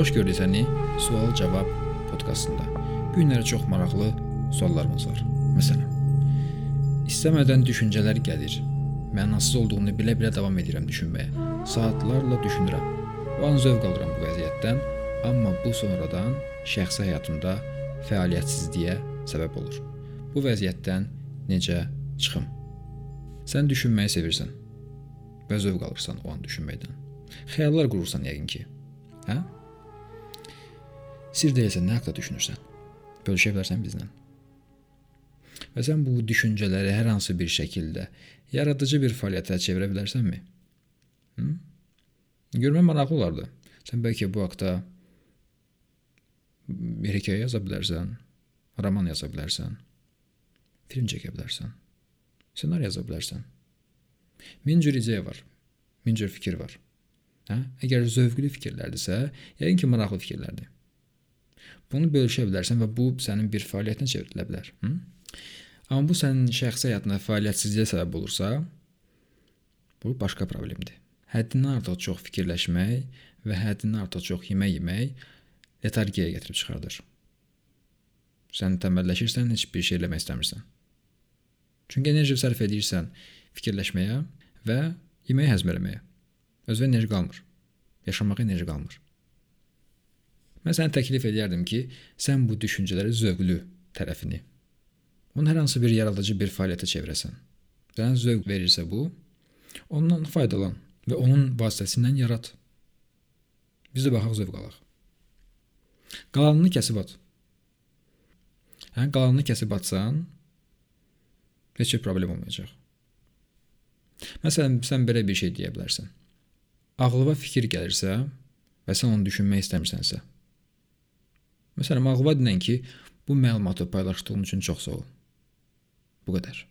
Xoş gördük səni sual-cavab podkastında. Bu günləri çox maraqlı suallarımız var. Məsələn, istəmədən düşüncələr gəlir. Mənasız olduğunu bilə-bilə davam edirəm düşünməyə. Saatlarla düşünürəm. O an zövq alıram bu vəziyyətdən, amma bu sonradan şəxsi həyatımda fəaliyyətsizliyə səbəb olur. Bu vəziyyətdən necə çıxım? Sən düşünməyi sevirsən və zövq alırsan o an düşünməkdən. Xəyallar qurursan yəqin ki. Hə? Sir deyilsə nə haqqında düşünürsən? Bölüşə bilərsən bizlə. Və sən bu düşüncələri hər hansı bir şəkildə yaradıcı bir fəaliyyətə çevirə bilərsənmi? Hı? Görmə maraqlı olardı. Sən bəlkə bu haqqda bir hekayə yaza bilərsən, roman yaza bilərsən, film çəkə bilərsən, ssenari yaza bilərsən. Min cür ideya var. Min cür fikir var. Hə? Əgər zövqlü fikirlərdirsə, yəqin ki, maraqlı fikirlərdir. Bunu bölüşə bilərsən və bu sənin bir fəaliyyətinə çevrilə bilər. Hı? Amma bu sənin şəxsi həyatında fəaliyyətsizliyə səbəb olursa, bu başqa problemdir. Həddindən artıq çox fikirləşmək və həddindən artıq çox yemək yemək letargiyaya gətirib çıxardır. Sən tənbəlləşirsən, heç bir şey eləmək istəmirsən. Çünki enerji sərf edirsən fikirləşməyə və yeməyi həzm etməyə. Özünə enerji qalmır. Yaşamağa enerji qalmır. Mən sənə təklif edərdim ki, sən bu düşüncələri zövqlü tərəfini Onu hər hansı bir yaradıcı bir fəaliyyətə çevirəsən. Sənə zövq verirsə bu, ondan faydalan və onun vasitəsilə yarat. Biz də baxaq zövq alaq. Qalanını kəsib at. Hə, qalanını kəsib atsan, heç bir problem olmayacaq. Məsələn, sən belə bir şey deyə bilərsən. Ağlıma fikir gəlirsə və sən onu düşünmək istəmirsənsə. Məsələn, ağlıma denən ki, bu məlumatı paylaşdığın üçün çox sağ ol. Bu qədər.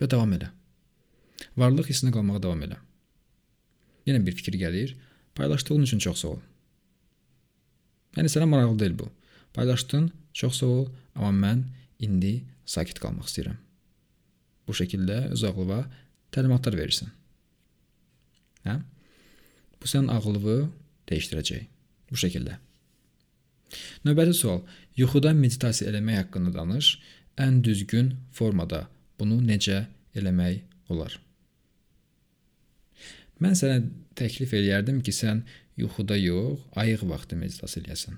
Və davam elə. Varlıq hissinə qalmağa davam elə. Yenə bir fikir gəlir. Paylaşdığın üçün çox sağ ol. Yəni sənə maraqlı deyil bu. Paylaşdın, çox sağ ol, amma mən indi sakit qalmaq istəyirəm. Bu şəkildə öz ağlıva təlimatlar verirsən. Hə? Bu sənin ağlını dəyişdirəcək. Bu şəkildə. Növbəti sual: Yuxuda meditasiya eləmək haqqında danış ən düzgün formada bunu necə eləmək olar? Mən sənə təklif eləyərdim ki, sən yuxuda yox, ayıq vaxtı meditasiya eləyəsən.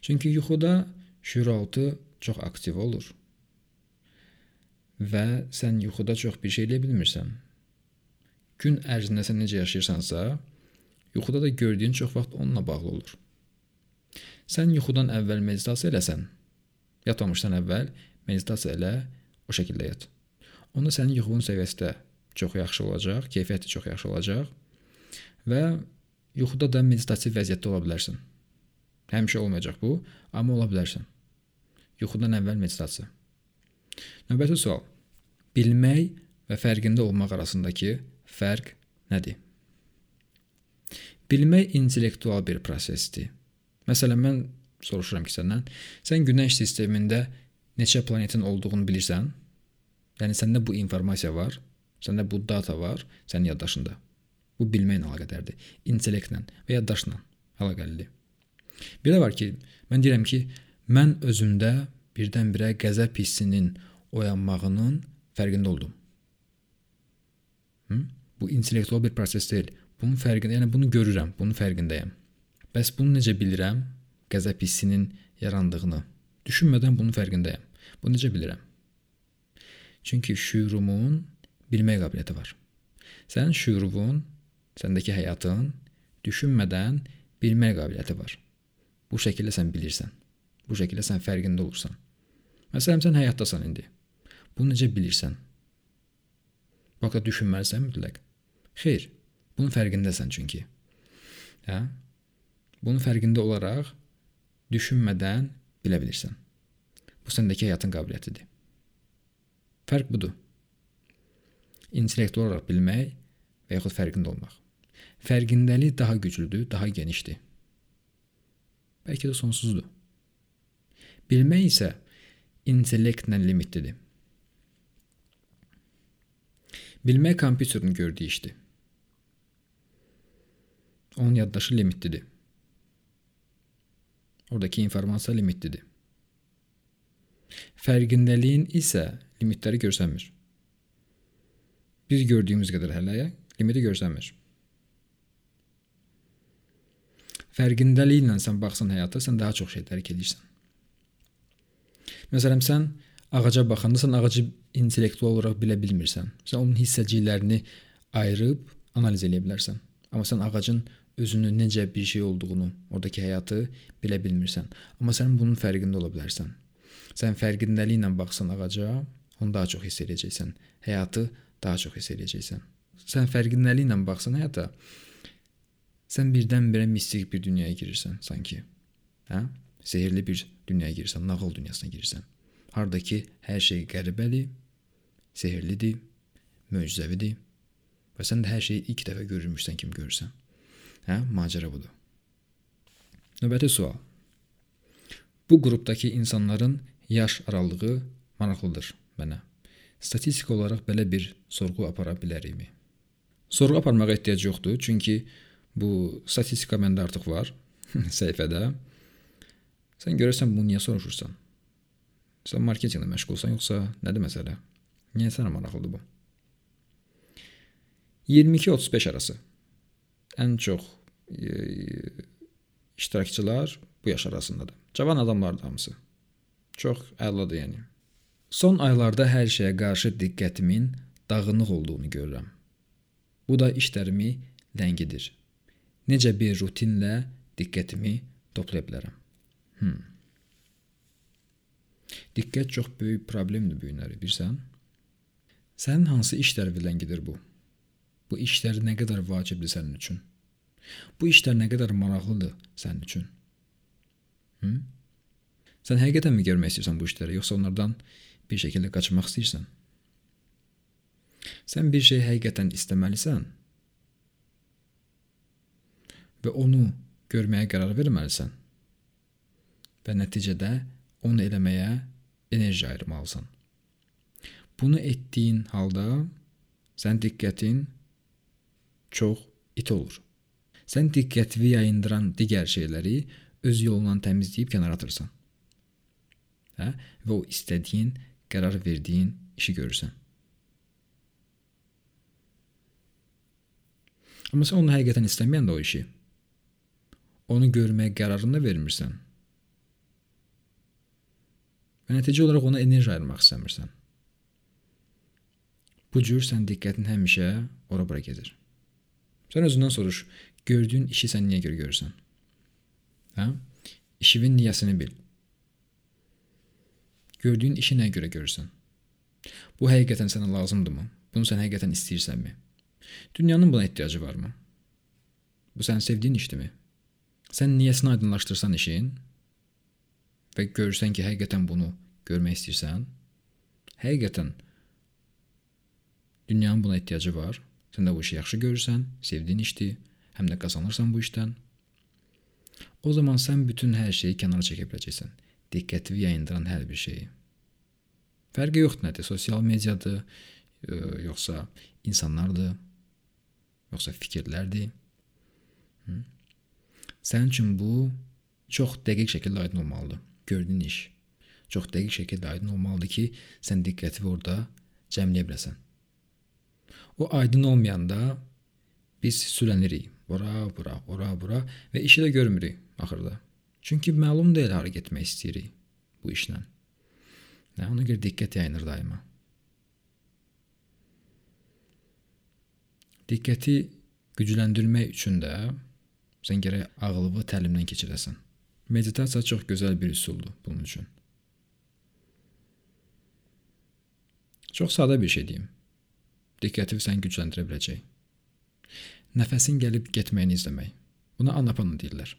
Çünki yuxuda şüuraltı çox aktiv olur. Və sən yuxuda çox bir şey eləyə bilmirsən. Gün ərzində sən necə yaşayırsansa, yuxuda da gördüyün çox vaxt onunla bağlı olur. Sən yuxudan əvvəl meditasiya eləsən, Yatmamışdan əvvəl meditasiya elə, o şəkildə yat. Onda sənin yuxunun səviyyəsi də çox yaxşı olacaq, keyfiyyəti çox yaxşı olacaq və yuxuda da meditativ vəziyyətdə ola bilərsən. Həmişə olmayacaq bu, amma ola bilərsən. Yuxudan əvvəl meditasiya. Növbəti sual. Bilmək və fərqində olmaq arasındakı fərq nədir? Bilmək intellektual bir prosesdir. Məsələn, mən soruşuram ki səndən. Sən Günəş sistemində neçə planetin olduğunu bilirsən? Yəni səndə bu informasiya var, səndə bu data var, sənin yaddaşında. Bu bilməklə əlaqədardır, intellektlə və yaddaşla əlaqəlidir. Bir də var ki, mən deyirəm ki, mən özümdə birdən-birə qəzəb hissinin oyanmağının fərqində oldum. Hı? Bu intellektual bir proses deyil. Bunun fərqində, yəni bunu görürəm, bunun fərqindəyəm. Bəs bunu necə bilirəm? qəzəb hissinin yarandığını düşünmədən bunun fərqindəyəm. Bunu necə bilirəm? Çünki şüurumun bilmək qabiliyyəti var. Sənin şüurun, səndəki həyatın düşünmədən bilmək qabiliyyəti var. Bu şəkildə sən bilirsən. Bu şəkildə sən fərqində olursan. Məsələn, sən həyatdasan indi. Bunu necə bilirsən? Bu haqqda düşünməlisən mütləq. Xeyr, bunun fərqindəsən çünki. Hə? Bunun fərqində olaraq düşünmədən bilə bilirsən. Bu səndəki həyatın qabiliyyətidir. Fərq budur. İntellektual olaraq bilmək və yaxud fərqində olmaq. Fərqindəlik daha güclüdür, daha genişdir. Bəlkə də sonsuzdur. Bilmək isə intellektlə limitlidir. Bilmək kompüterin gördüyü işdir. Onun yaddaşı limitlidir. Oradakı informasiya limitlidir. Fərqindəliyin isə limitləri görsənmir. Biz gördüyümüz qədər hələyə limiti görsənmir. Fərqindəliklə sən baxsan həyata, sən daha çox şey dərk edirsən. Məsələn, sən ağaca baxanda sən ağacı intellektual olaraq bilə bilmirsən. Sən onun hissəciklərini ayırıb analiz edə bilərsən. Amma sən ağacın özünü necə bir şey olduğunu, oradakı həyatı bilə bilmirsən. Amma sən bunun fərqində ola bilərsən. Sən fərqindəliklə baxsan ağaca, onu daha çox hiss edəcəksən. Həyatı daha çox hiss edəcəksən. Sən fərqindəliklə baxsan həyata, sən birdən-birə mistik bir dünyaya girirsən sanki. Hə? Sehrli bir dünyaya girirsən, nağıl dünyasına girirsən. Hardakı hər şey qəribədir, sehrlidir, möcüzəvidir və sən də hər şeyi ilk dəfə görürmüşsən kimi görürsən. Hə? Macəra budur. Növbəti sual. Bu qrupdakı insanların yaş aralığı maraqlıdır mənə. Statistik olaraq belə bir sorğu apara bilərikmi? Sorğu aparmağa ehtiyac yoxdur, çünki bu statistika məndə artıq var səhifədə. Sən görürsən bunu niyə soruşursan? Sən marketinqlə məşğulsan yoxsa nədir məsələ? Niyə sənə maraqlıdır bu? 22-35 arası ən çox iştirakçılar bu yaş arasındadır. Cavan adamlardır hamısı. Çox əladır yəni. Son aylarda hər şeyə qarşı diqqətimin dağınıq olduğunu görürəm. Bu da işlərimi ləngidir. Necə bir rutinlə diqqətimi toplaya bilərəm? Hmm. Diqqət çox böyük problemdir bu günləri, bilirsən? Sənin hansı işlər ləngidir bu? Bu işlər nə qədər vacibdir sənin üçün? Bu işlər nə qədər maraqlıdır sənin üçün? Hı? Sən həqiqətənmi görmək istəyirsən bu işləri, yoxsa onlardan bir şəkildə qaçmaq istəyirsən? Sən bir şey həqiqətən istəməlisən və onu görməyə qərar verməlisən. Və nəticədə onu eləməyə enerji ayırmalısan. Bunu etdiyin halda sən diqqətin çox it olur. Sən diqqətini yayındıran digər şeyləri öz yolundan təmizləyib kənara atırsan. Hə? Və o istədiyin, qərar verdiyin işi görürsən. Amma sən onu həqiqətən istəməyəndə o işi, onu görməyə qərarını vermirsən. Və nəticə olaraq ona enerji ayırmaq istəmirsən. Bu cür sən diqqətin həmişə ora-bura gedir. Sən özündən soruş, gördüyün işi sən niyə görə görürsən? Hə? İşinin niyəsini bil. Gördüyün işi nəyə görə görürsən? Bu həqiqətən sənə lazımdırmı? Bunu sən həqiqətən istəyirsənmi? Dünyanın buna ehtiyacı varmı? Bu sənin sevdiyin işdirmi? Sən niyəsini aydınlaşdırsan işin və görürsən ki, həqiqətən bunu görmək istəyirsən, həqiqətən dünyanın buna ehtiyacı var. Sən də bu işi yaxşı görürsən, sevdiyin işdir, həm də qazanırsan bu işdən. O zaman sən bütün hər şeyi kənara çəkə biləcəksən. Diqqətini yayındıran hər bir şeyi. Fərqi yoxdur nədir? Sosial mediadır, yoxsa insanlardır, yoxsa fikirlərdir. Hı? Sənin üçün bu çox dəqiq şəkildə aydın olmalıdır. Gördüyün iş çox dəqiq şəkildə aydın olmalıdır ki, sən diqqətini orada cəmləyə biləsən. O aydın olmayanda biz sürənirik. Ora, bura, ora, bura və işi də görmürük axırda. Çünki məlum deyil hara getmək istəyirik bu işlə. Nə ona görə diqqət yayınır daima. Diqqəti gücləndirmək üçün də sən gərək ağlını təlimdən keçirəsən. Meditasiya çox gözəl bir üsuldur bunun üçün. Çox sadə bir şey deyim. Diqqəti sən gücləndirə biləcək. Nəfəsin gəlib getməyini izləmək. Buna anapana deyirlər.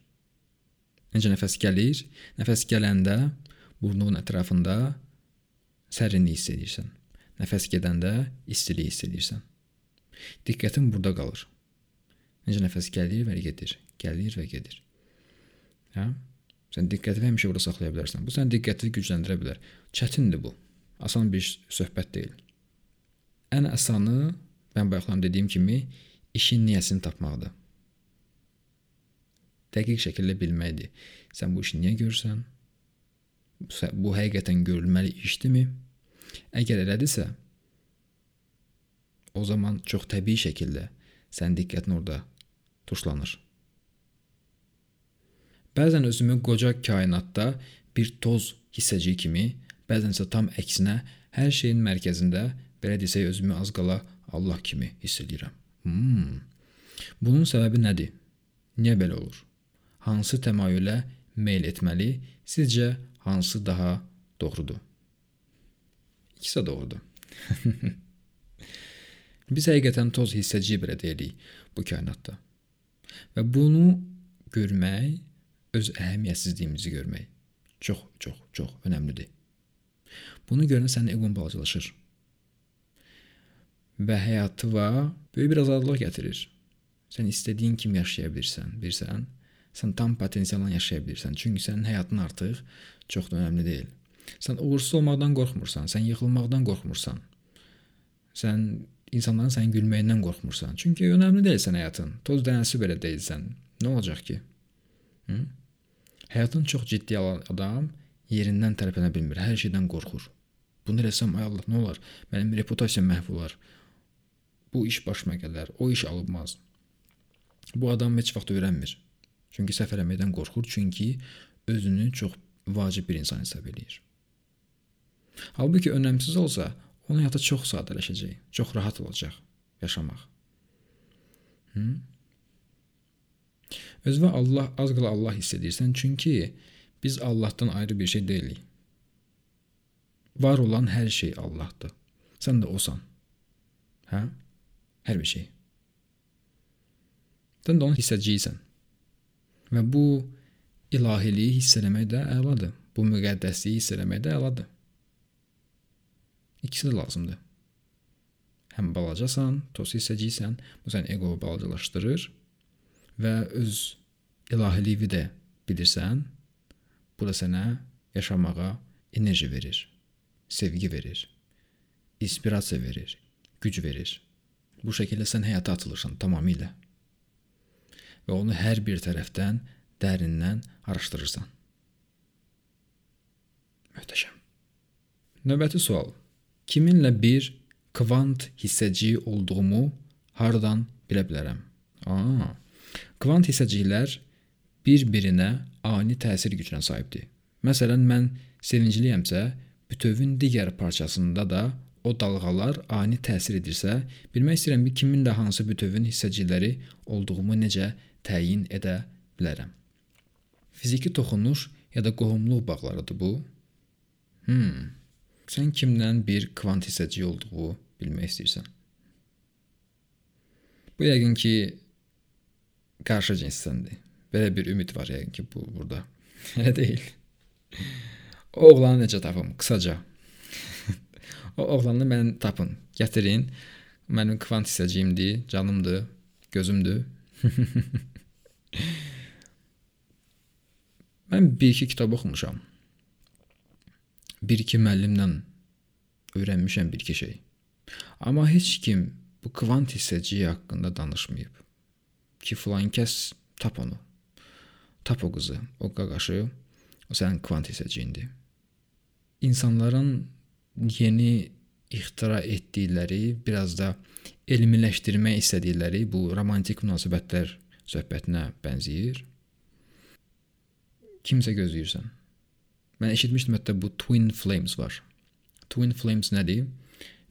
Necə nəfəs gəlir? Nəfəs gələndə burnunun ətrafında sərinlik hiss edirsən. Nəfəs gedəndə istilik hiss edirsən. Diqqətin burada qalır. Necə nəfəs gəlir və gedir, gəlir və gedir. Hə? Sən diqqətini həmişə burada saxlaya bilərsən. Bu sənin diqqətini gücləndirə bilər. Çətindir bu asan bir söhbət deyil. Ən asanı mən bayaqdan dediyim kimi işin niyyəsini tapmaqdır. dəqiq şəkildə bilməkdir. Sən bu işi niyə görürsən? Bu həqiqətən görülməli işdirmi? Əgər elədirsə, o zaman çox təbii şəkildə sənin diqqətin orada tuşlanır. Bəzən özümü qoca kainatda bir toz hissəciyi kimi, bəzən isə tam əksinə hər şeyin mərkəzində, belə desək özümü az qala Allah kimi hiss edirəm. Hmm. Bunun səbəbi nədir? Niyə belə olur? Hansı təmayülə meyl etməli? Sizcə hansı daha doğrudur? İkisi də doğrudur. Biz həqiqətən toz hissəciyi belə deyirik bu kainatda. Və bunu görmək öz əhəmiyyətsizliyimizi görmək çox, çox, çox önəmlidir. Bunu görəndə sənin eqon balacalaşır. Və həyatıva böyük bir azadlıq gətirir. Sən istədiyin kimi yaşaya bilirsən, bilirsən? Sən tam potensialla yaşaya bilirsən. Çünki sənin həyatın artıq çox da önəmli deyil. Sən uğursuz olmaqdan qorxmursan, sən yıxılmaqdan qorxmursan. Sən insanların sənin gülməyindən qorxmursan. Çünki önəmli deyil sən həyatın. Toz dənəsi belə deyilsən. Nə olacaq ki? Hı? Həyatın çox ciddi alan adam yerindən tərpənə bilmir. Hər şeydən qorxur. Bunu eləsəm ay Allah nə olar? Mənim reputasiyam məhv olar. Bu iş başıma gələr. O iş alınmaz. Bu adam heç vaxt öyrənmir. Çünki səhv eləməkdən qorxur, çünki özünü çox vacib bir insan hesab eləyir. Halbuki önəmsiz olsa, onun həyatı çox sadələşəcək, çox rahat olacaq yaşamaq. Hı? Özünə Allah az qala Allah hiss edirsən, çünki biz Allahdan ayrı bir şey deyilik. Var olan hər şey Allahdır. Sən də osan. Hə? Hər bir şey. Sən də onun hissəciysən. Və bu ilahiliyi hiss eləmək də əladır. Bu müqəddəsliyi hiss eləmək də əladır. İkisi də lazımdır. Həm balacasan, toz hissəciysən, bu sən eqoyu balacalaşdırır və öz ilahiliyi də bilirsən. Bu da sənə yaşamağa enerji verir, sevgi verir, inspirasiya verir, güc verir. Bu şəkildə sən həyata atılırsan tamamilə və onu hər bir tərəfdən dərindən araşdırırsan. Möhtəşəm. Növbəti sual. Kiminlə bir kvant hissəciyi olduğumu hardan bilə bilərəm? Aa. Kvant hissəciklər bir-birinə ani təsir gücünə sahibdir. Məsələn, mən sevincliyəmsə, bütövün digər parçasında da o dalğalar ani təsir edirsə, bilmək istəyirəm ki, kimin də hansı bütövün hissəcikləri olduğumu necə təyin edə bilərəm. Fiziki toxunuş ya da qohumluq bağlarıdır bu. Hmm. Sən kimdən bir kvant hissəciyi olduğu bilmək istəyirsən. Bu yəqin ki qarşı cinssəndir. Belə bir ümid var yəqin ki bu burada. Elə deyil. Oğlanı necə tapım? Qısaca. O oğlanı mən tapın, gətirin. Mənim kvant hissəciyimdir, canımdır, gözümdür. Mən bir-iki kitab oxumuşam. Bir-iki müəllimdən öyrənmişəm bir-iki şey. Amma heç kim bu kvant hissəciyi haqqında danışmayıb. Ki filan kəs tap onu. Tap o qızı, o qaqaşı, o sənin kvant hissəciyindir. İnsanların yeni ixtira etdikləri, biraz da elmiləşdirmək istədikləri bu romantik münasibətlər söhbətinə bənzəyir kimsə gözləyirsən. Mən eşitmişdim hətta bu twin flames var. Twin flames nədir?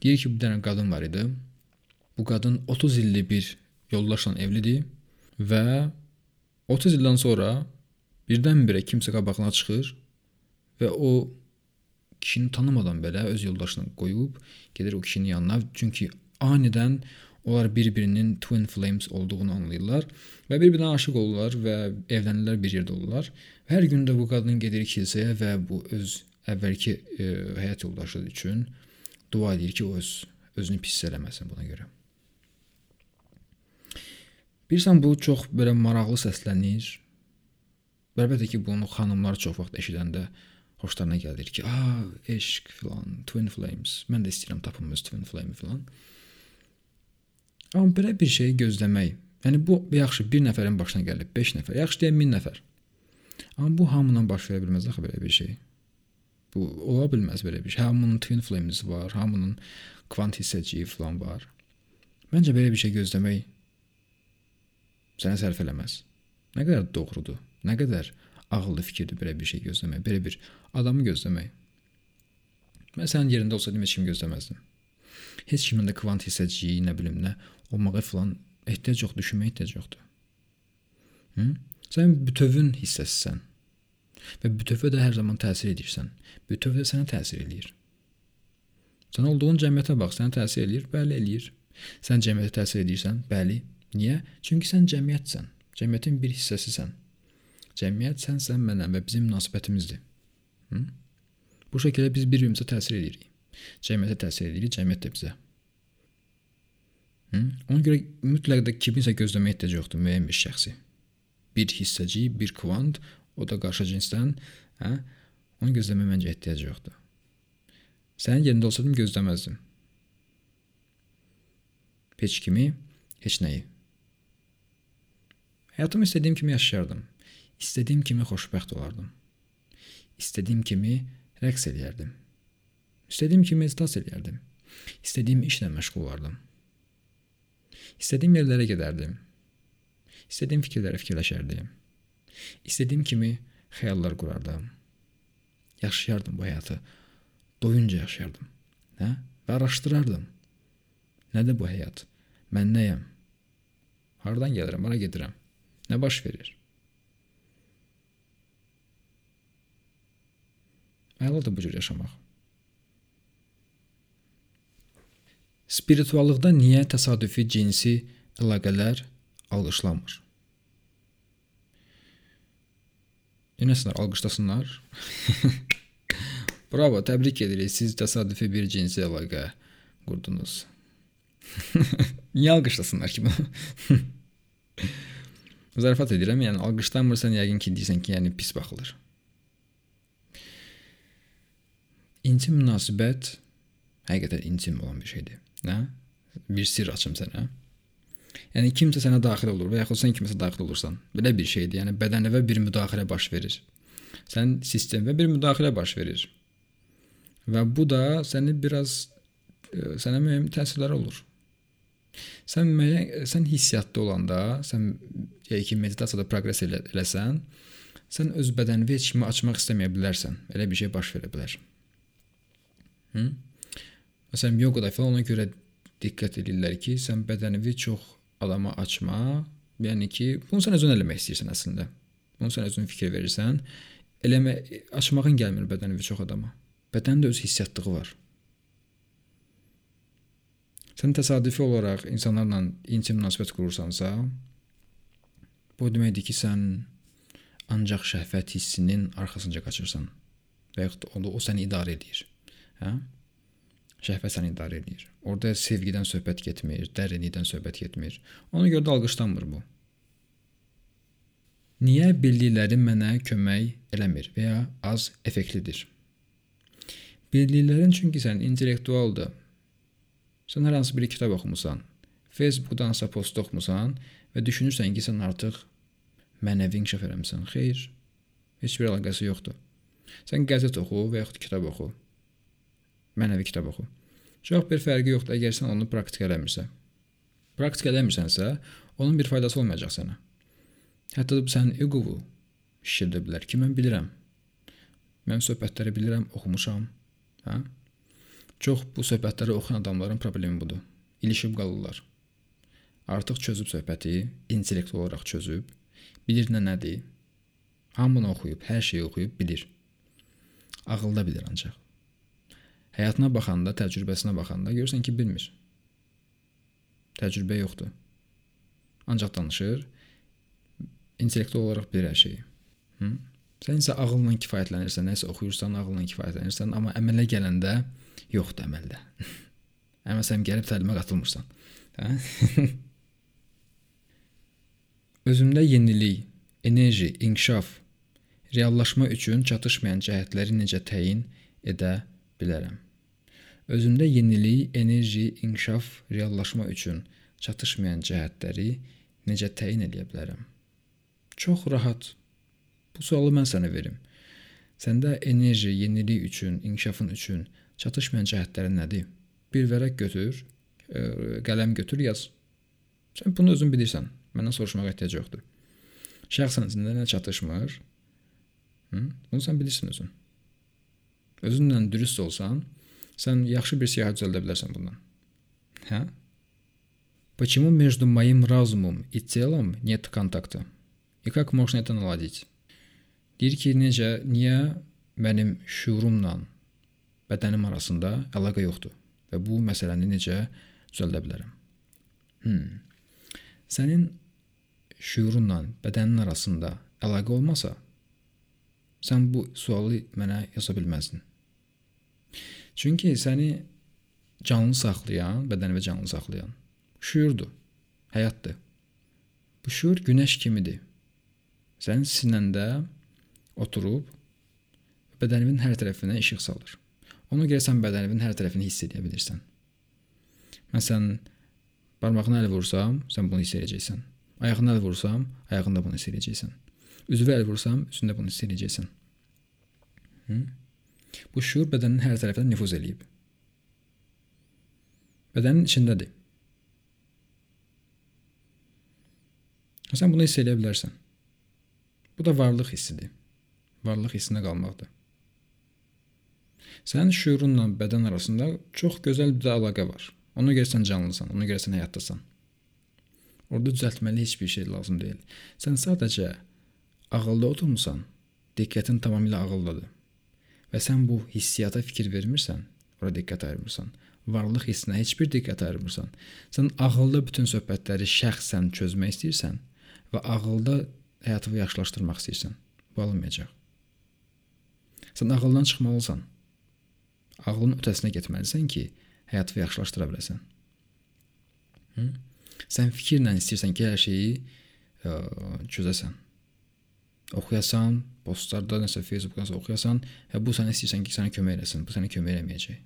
Deyir ki, bir dənə qadın var idi. Bu qadın 30 illik bir yoldaşla evlidir və 30 ildən sonra birdən-birə kimsə qabağına çıxır və o kişini tanımadan belə öz yoldaşını qoyub gedir o kişinin yanına. Çünki anidən Onlar bir-birinin twin flames olduğunu anlayırlar və bir-birinə aşiq olurlar və evlənirlər, bir yerdə olurlar. Hər gün də bu qadın gedir kilsəyə və bu öz əvvəlki e, həyat yoldaşı üçün dua edir ki, o öz özünü pis eləməsin buna görə. Bilirsən bu çox belə maraqlı səslənir. Əlbəttə ki, bunu xanımlar çox vaxt eşidəndə xoşlarına gəlir ki, "A, eşq filan, twin flames. Mən də istəyirəm tapım öz twin flame filan." Amma belə bir şeyi gözləmək Yəni bu yaxşı bir nəfərin başına gəlib, 5 nəfər, yaxşı deyən 1000 nəfər. Amma bu hamının baş verə bilməz axı belə bir şey. Bu ola bilməz belə bir şey. Hamının twin flames var, hamının kvant hissəciyi falan var. Məncə belə bir şey gözləmək sənə sərf eləməz. Nə qədər doğrudur, nə qədər ağıllı fikirdir belə bir şey gözləmək, belə bir adamı gözləmək. Mən sənin yerində olsaydım heç kim gözləməzdim. Heç kimin də kvant hissəciyi, nə bilim nə olmağa falan ehtiyac yoxdur, düşünməyə ehtiyac yoxdur. Hı? Sən bütövün hissəsisən. Və bütövə də hər zaman təsir edirsən. Bütöv də sənə təsir eləyir. Sən olduğun cəmiyyətə bax, sənə təsir eləyir? Bəli, eləyir. Sən cəmiyyətə təsir edirsən? Bəli. Niyə? Çünki sən cəmiyyətsən. Cəmiyyətin bir hissəsisən. Cəmiyyət sənsən, mənəm və bizim münasibətimizdir. Hı? Bu şəkildə biz bir-birimizə təsir edirik. Cəmiyyətə təsir edirik, cəmiyyət də bizə. Hı? Ona görə mütləq də kiminsə gözləməyə ehtiyac yoxdur müəyyən bir şəxsi. Bir hissəci, bir kvant, o da qarşı cinsdən, hə? Onu gözləməyə məncə ehtiyac yoxdur. Sənin yerində olsaydım gözləməzdim. Heç kimi, heç nəyi. Həyatımı istədiyim kimi yaşayardım. İstədiyim kimi xoşbəxt olardım. İstədiyim kimi rəqs eləyərdim. İstədiyim kimi meditasiya eləyərdim. İstədiyim işlə məşğul olardım. İstədiyim yerlərə gedərdim. İstədiyim fikirləri fikirləşərdim. İstədiyim kimi xəyallar qurardım. Yaşayardım bu həyatı. Doyunca yaşayardım. Hə? Və araşdırardım. Nədir bu həyat? Mən nəyəm? Hardan gəlirəm? Hara gedirəm? Nə baş verir? Əladır bu cür yaşamaq. Spirituallıqda niyə təsadüfi cinsi əlaqələr alqışlanmır? Yenəsinlər alqışlasınlar. Bravo, təbrik edirik. Siz təsadüfi bir cinsi əlaqə qurdunuz. niyə alqışlasınlar ki bunu? Zarafat edirəm. Yəni alqışlanmırsan yəqin ki, deyirsən ki, yəni pis baxılır. İntim münasibət həqiqətən intim olan bir şeydir. Nə? Bir sirr açım sənə. Yəni kimsə sənə daxil olur və yaxud sən kimsə daxil olursan. Belə bir şeydir. Yəni bədənəvə bir müdaxilə baş verir. Sən sistemə bir müdaxilə baş verir. Və bu da səni biraz e, sənə müəyyən təsirlər olur. Sən müəyyən sən hissiyatda olanda, sən deyək ki, meditasiyada proqres elə, eləsən, sən öz bədənini heç kimə açmaq istəməyə bilərsən. Elə bir şey baş verə bilər. Hı? Məsələn, yoqada falan ona görə diqqət edirlər ki, sən bədənini çox adama açma. Yəni ki, bunu sən özün eləmək istəyirsən əslində. Bunu sən özün fikir verirsən. Eləmə açmağın gəlmir bədənini çox adama. Bədənin də öz hissiyatlığı var. Sən təsadüfi olaraq insanlarla intim münasibət qurursansa, bu deməkdir ki, sən ancaq şəhvət hissinin arxasınca qaçırsan və yaxud onu o səni idarə edir. Hə? Şəhvət səni idarə edir. Orda sevgidən söhbət getmir, dərinlikdən söhbət getmir. Ona görə də alqışlanmır bu. Niyə bildiklərim mənə kömək eləmir və ya az effektlidir? Bildiklərin çünki sən intellektualdır. Sən hər hansı bir kitab oxumusan, Facebookdan hansısa post oxumusan və düşünürsən ki, sən artıq mənəvi inkişaf eləmisən. Xeyr. Heç bir əlaqəsi yoxdur. Sən qəzet oxu və yaxud kitab oxu mənəvi kitab oxu. Çox bir fərqi yoxdur əgər sən onu praktik eləmirsən. Praktik eləmirsənsə, onun bir faydası olmayacaq sənə. Hətta sənin eqovu şişirdə bilər ki, mən bilirəm. Mən söhbətləri bilirəm, oxumuşam. Hə? Çox bu söhbətləri oxuyan adamların problemi budur. İlişib qalırlar. Artıq çözüb söhbəti, intellektual olaraq çözüb, bilir nə nədir. Hamını oxuyub, hər şeyi oxuyub bilir. Ağılda bilir ancaq. Həyatına baxanda, təcrübəsinə baxanda görürsən ki, bilmir. Təcrübə yoxdur. Ancaq danışır. İntellektual olaraq bilir hər şeyi. Hı? Sən isə ağılla kifayətlənirsən, nəsə oxuyursan, ağılla kifayətlənirsən, amma əmələ gələndə yoxdur əməldə. Əməsəm gəlib təlimə qatılmırsan. Hə? Özümdə yenilik, enerji, inkişaf, reallaşma üçün çatışmayan cəhətləri necə təyin edə bilərəm? Özündə yenilik, enerji, inkişaf, reallaşma üçün çatışmayan cəhətləri necə təyin edə bilərəm? Çox rahat. Bu sualı mən sənə verim. Səndə enerji, yenilik üçün, inkişafın üçün çatışmayan cəhətləri nədir? Bir vərəq götür, ə, qələm götür, yaz. Sən bunu özün bilirsən. Məndən soruşmağa ehtiyac yoxdur. Şəxsən içində nə çatışmır? Hı? Bunu sən bilirsən özün. Özünlə dürüst olsan, sən yaxşı bir siyahət düzəldə bilərsən bundan. Hə? Почему между моим разумом и телом нет контакта? И как можно это наладить? Deyir ki, necə, niyə mənim şuurumla bədənim arasında əlaqə yoxdur və bu məsələni necə düzəldə bilərəm? Hmm. Sənin şuurunla bədənin arasında əlaqə olmasa, sən bu sualı mənə yaza bilməzdin. Çünki səni canlı saxlayan, bədəni və canlı saxlayan şuurdur, həyatdır. Bu şuur günəş kimidir. Sənin sinəndə oturub bədəninin hər tərəfinə işıq salır. Ona görə sən bədəninin hər tərəfini hiss edə bilirsən. Məsələn, barmağına əl vursam, sən bunu hiss edəcəksən. Ayağına əl vursam, ayağında bunu hiss edəcəksən. Üzvə əl vursam, üzündə bunu hiss edəcəksən. Hı? Bu şuur bədənin hər tərəfinə nüfuz eləyib. Bədənin içindədir. Sən bunu hiss edə bilərsən. Bu da varlıq hissidir varlıq hissinə qalmaqdır. Sənin şüurunla bədən arasında çox gözəl bir əlaqə var. Ona görə sən canlısan, ona görə sən həyatdasan. Orada düzəltməli heç bir şey lazım deyil. Sən sadəcə ağılda oturmusan, diqqətin tamamilə ağıldadır. Və sən bu hissiyata fikir vermirsən, ora diqqət ayırmırsan. Varlıq hissinə heç bir diqqət ayırmırsan. Sən ağılda bütün söhbətləri şəxsən çözmək istəyirsən və ağılda həyatını yaxşılaşdırmaq istəyirsən. Bu alınmayacaq. Sən ağıldan çıxmalısan. Ağlın ötəsinə getməlisən ki, həyatını yaxşılaşdıra biləsən. Hı? Sən fikirlə istəyirsən ki, hər şeyi ə, çözəsən. Oxuyasan, postlarda nəsə Facebookda nəsə oxuyasan, hə bu sənə istəyirsən ki, sənə kömək eləsin. Bu sənə kömək eləməyəcək.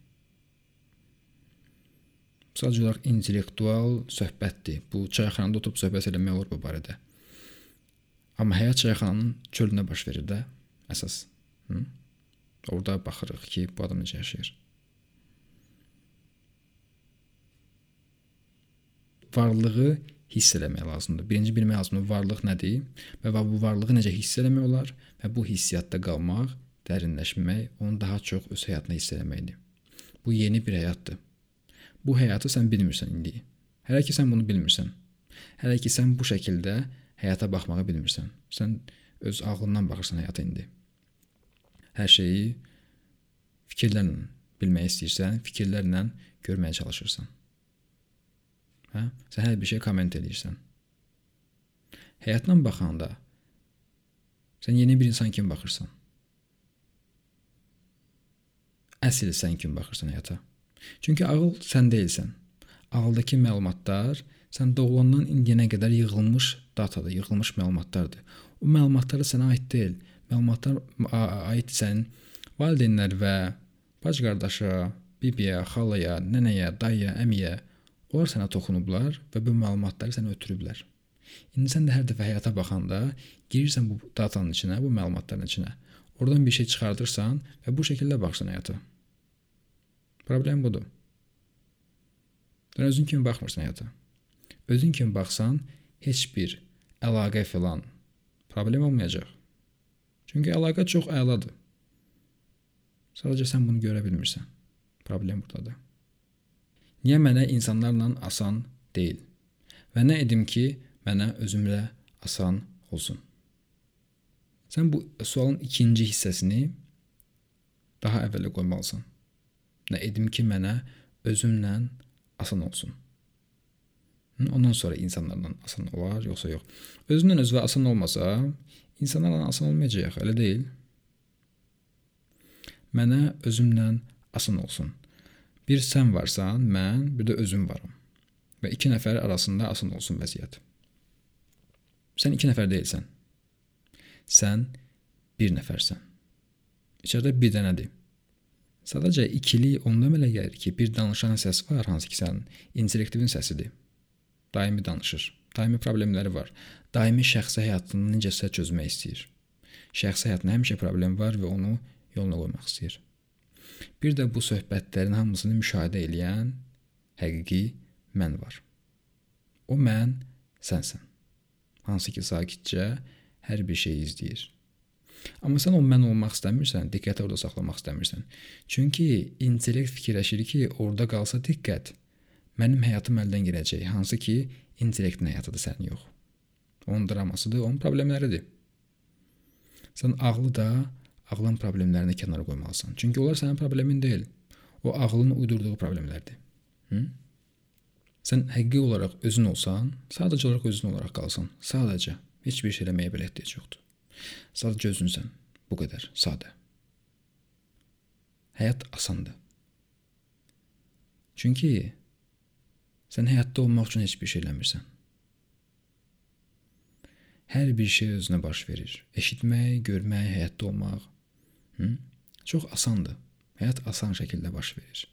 Sadəcə olaraq intellektual söhbətdir. Bu çayxanada oturub söhbət eləmək olur bu barədə. Amma həyat çayxananın çölündə baş verir də əsas. Hı? Orada baxırıq ki, bu adam necə yaşayır. Varlığı hiss eləmək lazımdır. Birinci bilmək lazımdır varlıq nədir və bu varlığı necə hiss eləmək olar və bu hissiyatda qalmaq, dərinləşmək, onu daha çox öz həyatına hiss eləməkdir. Bu yeni bir həyatdır. Bu həyatı sən bilmirsən indi. Hələ ki sən bunu bilmirsən. Hələ ki sən bu şəkildə həyata baxmağı bilmirsən. Sən öz ağlından baxırsan həyata indi hər şeyi fikirlərlə bilmək istəyirsən, fikirlərlə görməyə çalışırsan. Hə? Sən hər bir şey komment edirsən. Həyatla baxanda sən yeni bir insan kimi baxırsan. Əsl sən kimi baxırsan həyata. Çünki ağıl sən deyilsən. Ağıldakı məlumatlar sən doğulandan indiyənə qədər yığılmış datadır, yığılmış məlumatlardır. O məlumatlar sənə aid deyil məlumatlar aid sənin valideynlər və bacı qardaşa, bibiyə, xalaya, nənəyə, dayıya, əmiyə onlar sənə toxunublar və bu məlumatları sənə ötürüblər. İndi sən də hər dəfə həyata baxanda girirsən bu datanın içinə, bu məlumatların içinə. Oradan bir şey çıxardırsan və bu şəkildə baxırsan həyata. Problem budur. Sən özün kimi baxmırsan həyata. Özün kimi baxsan, heç bir əlaqə filan problem olmayacaq. Çünki əlaqə çox əladır. Sadəcə sən bunu görə bilmirsən. Problem burdadır. Niyə mənə insanlarla asan deyil? Və nə edim ki, mənə özümlə asan olsun? Sən bu sualın ikinci hissəsini daha əvvələ qoymalısan. Nə edim ki, mənə özümlə asan olsun? Ondan sonra insanlarla asan olar, yoxsa yox. Özündən özünə asan olmasa, İnsanlarla asan olmayacaq, elə deyil. Mənə özümlə asan olsun. Bir sən varsan, mən, bir də özüm varam. Və iki nəfər arasında asan olsun vəziyyət. Sən iki nəfər deyilsən. Sən bir nəfərsən. İçəridə bir dənədir. Sadəcə ikili onda belə gəlir ki, bir danışan səs var, hansı ki sənin intellektivin səsidir. Daimi danışır. Daimi problemləri var. Daimi şəxsi həyatını necəsə çözmək istəyir. Şəxsi həyatında həmişə problem var və onu yoluna qoymaq istəyir. Bir də bu söhbətlərin hamısını müşahidə edən həqiqi mən var. O mən sənsən. Hansı ki sakitcə hər bir şeyi izləyir. Amma sən o mən olmaq istəmirsən, diqqəti orada saxlamaq istəmirsən. Çünki intellekt fikirləşir ki, orada qalsa diqqət mənim həyatım əldən gedəcək, hansı ki intellektin həyatıdır, sənin yox. Onun dramasıdır, onun problemləridir. Sən ağlı da ağlın problemlərini kənara qoymalısan. Çünki onlar sənin problemin deyil. O ağlın uydurduğu problemlərdir. Hı? Sən həqiqi olaraq özün olsan, sadəcə olaraq özün olaraq qalsan, sadəcə heç bir şey eləməyə belə ehtiyac yoxdur. Sadəcə özünsən. Bu qədər, sadə. Həyat asandır. Çünki sən həyatda olmaq üçün heç bir şey eləmirsən. Hər bir şey özünə baş verir. Eşitmək, görmək, həyatda olmaq. Hı? Çox asandır. Həyat asan şəkildə baş verir.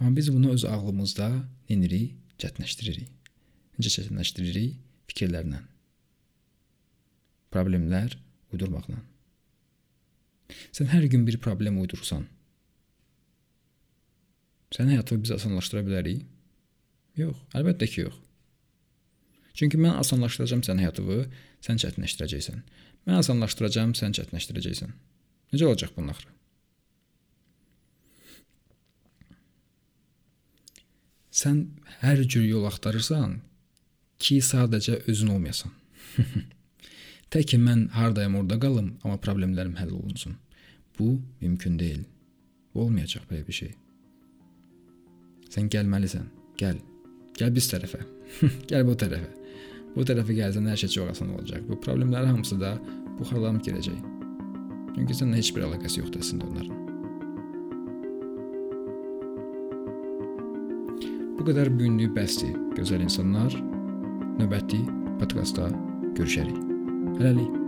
Amma biz bunu öz ağlımızda nenirik, çətinləşdiririk. Necə çətinləşdiririk? Fikirlərlə. Problemlər uydurmaqla. Sən hər gün bir problem uydursan, sənin həyatını biz asanlaşdıra bilərik? Yox, əlbəttə ki, yox. Çünki mən asanlaşdıracağam sənin həyatını, sən çətinləşdirəcəksən. Mən asanlaşdıracağam, sən çətinləşdirəcəksən. Necə olacaq bunun axırı? Sən hər cür yol axtarırsan ki, sadəcə özün olmayasan. Tək ki mən hardayam orada qalım, amma problemlərim həll olunsun. Bu mümkün deyil. Olmayacaq belə bir şey. Sən gəlməlisən. Gəl. Gəl biz tərəfə. Gəl bu tərəfə. Bu tərəfə gəlsən hər şey çox asan olacaq. Bu problemlərin hamısı da buxarlanıb gedəcək. Çünki sənin heç bir əlaqəsi yoxdur əslində onların. Bu qədər günlük bəsdir. Gözəl insanlar. Növbəti podkastda görüşərik. Hələlik.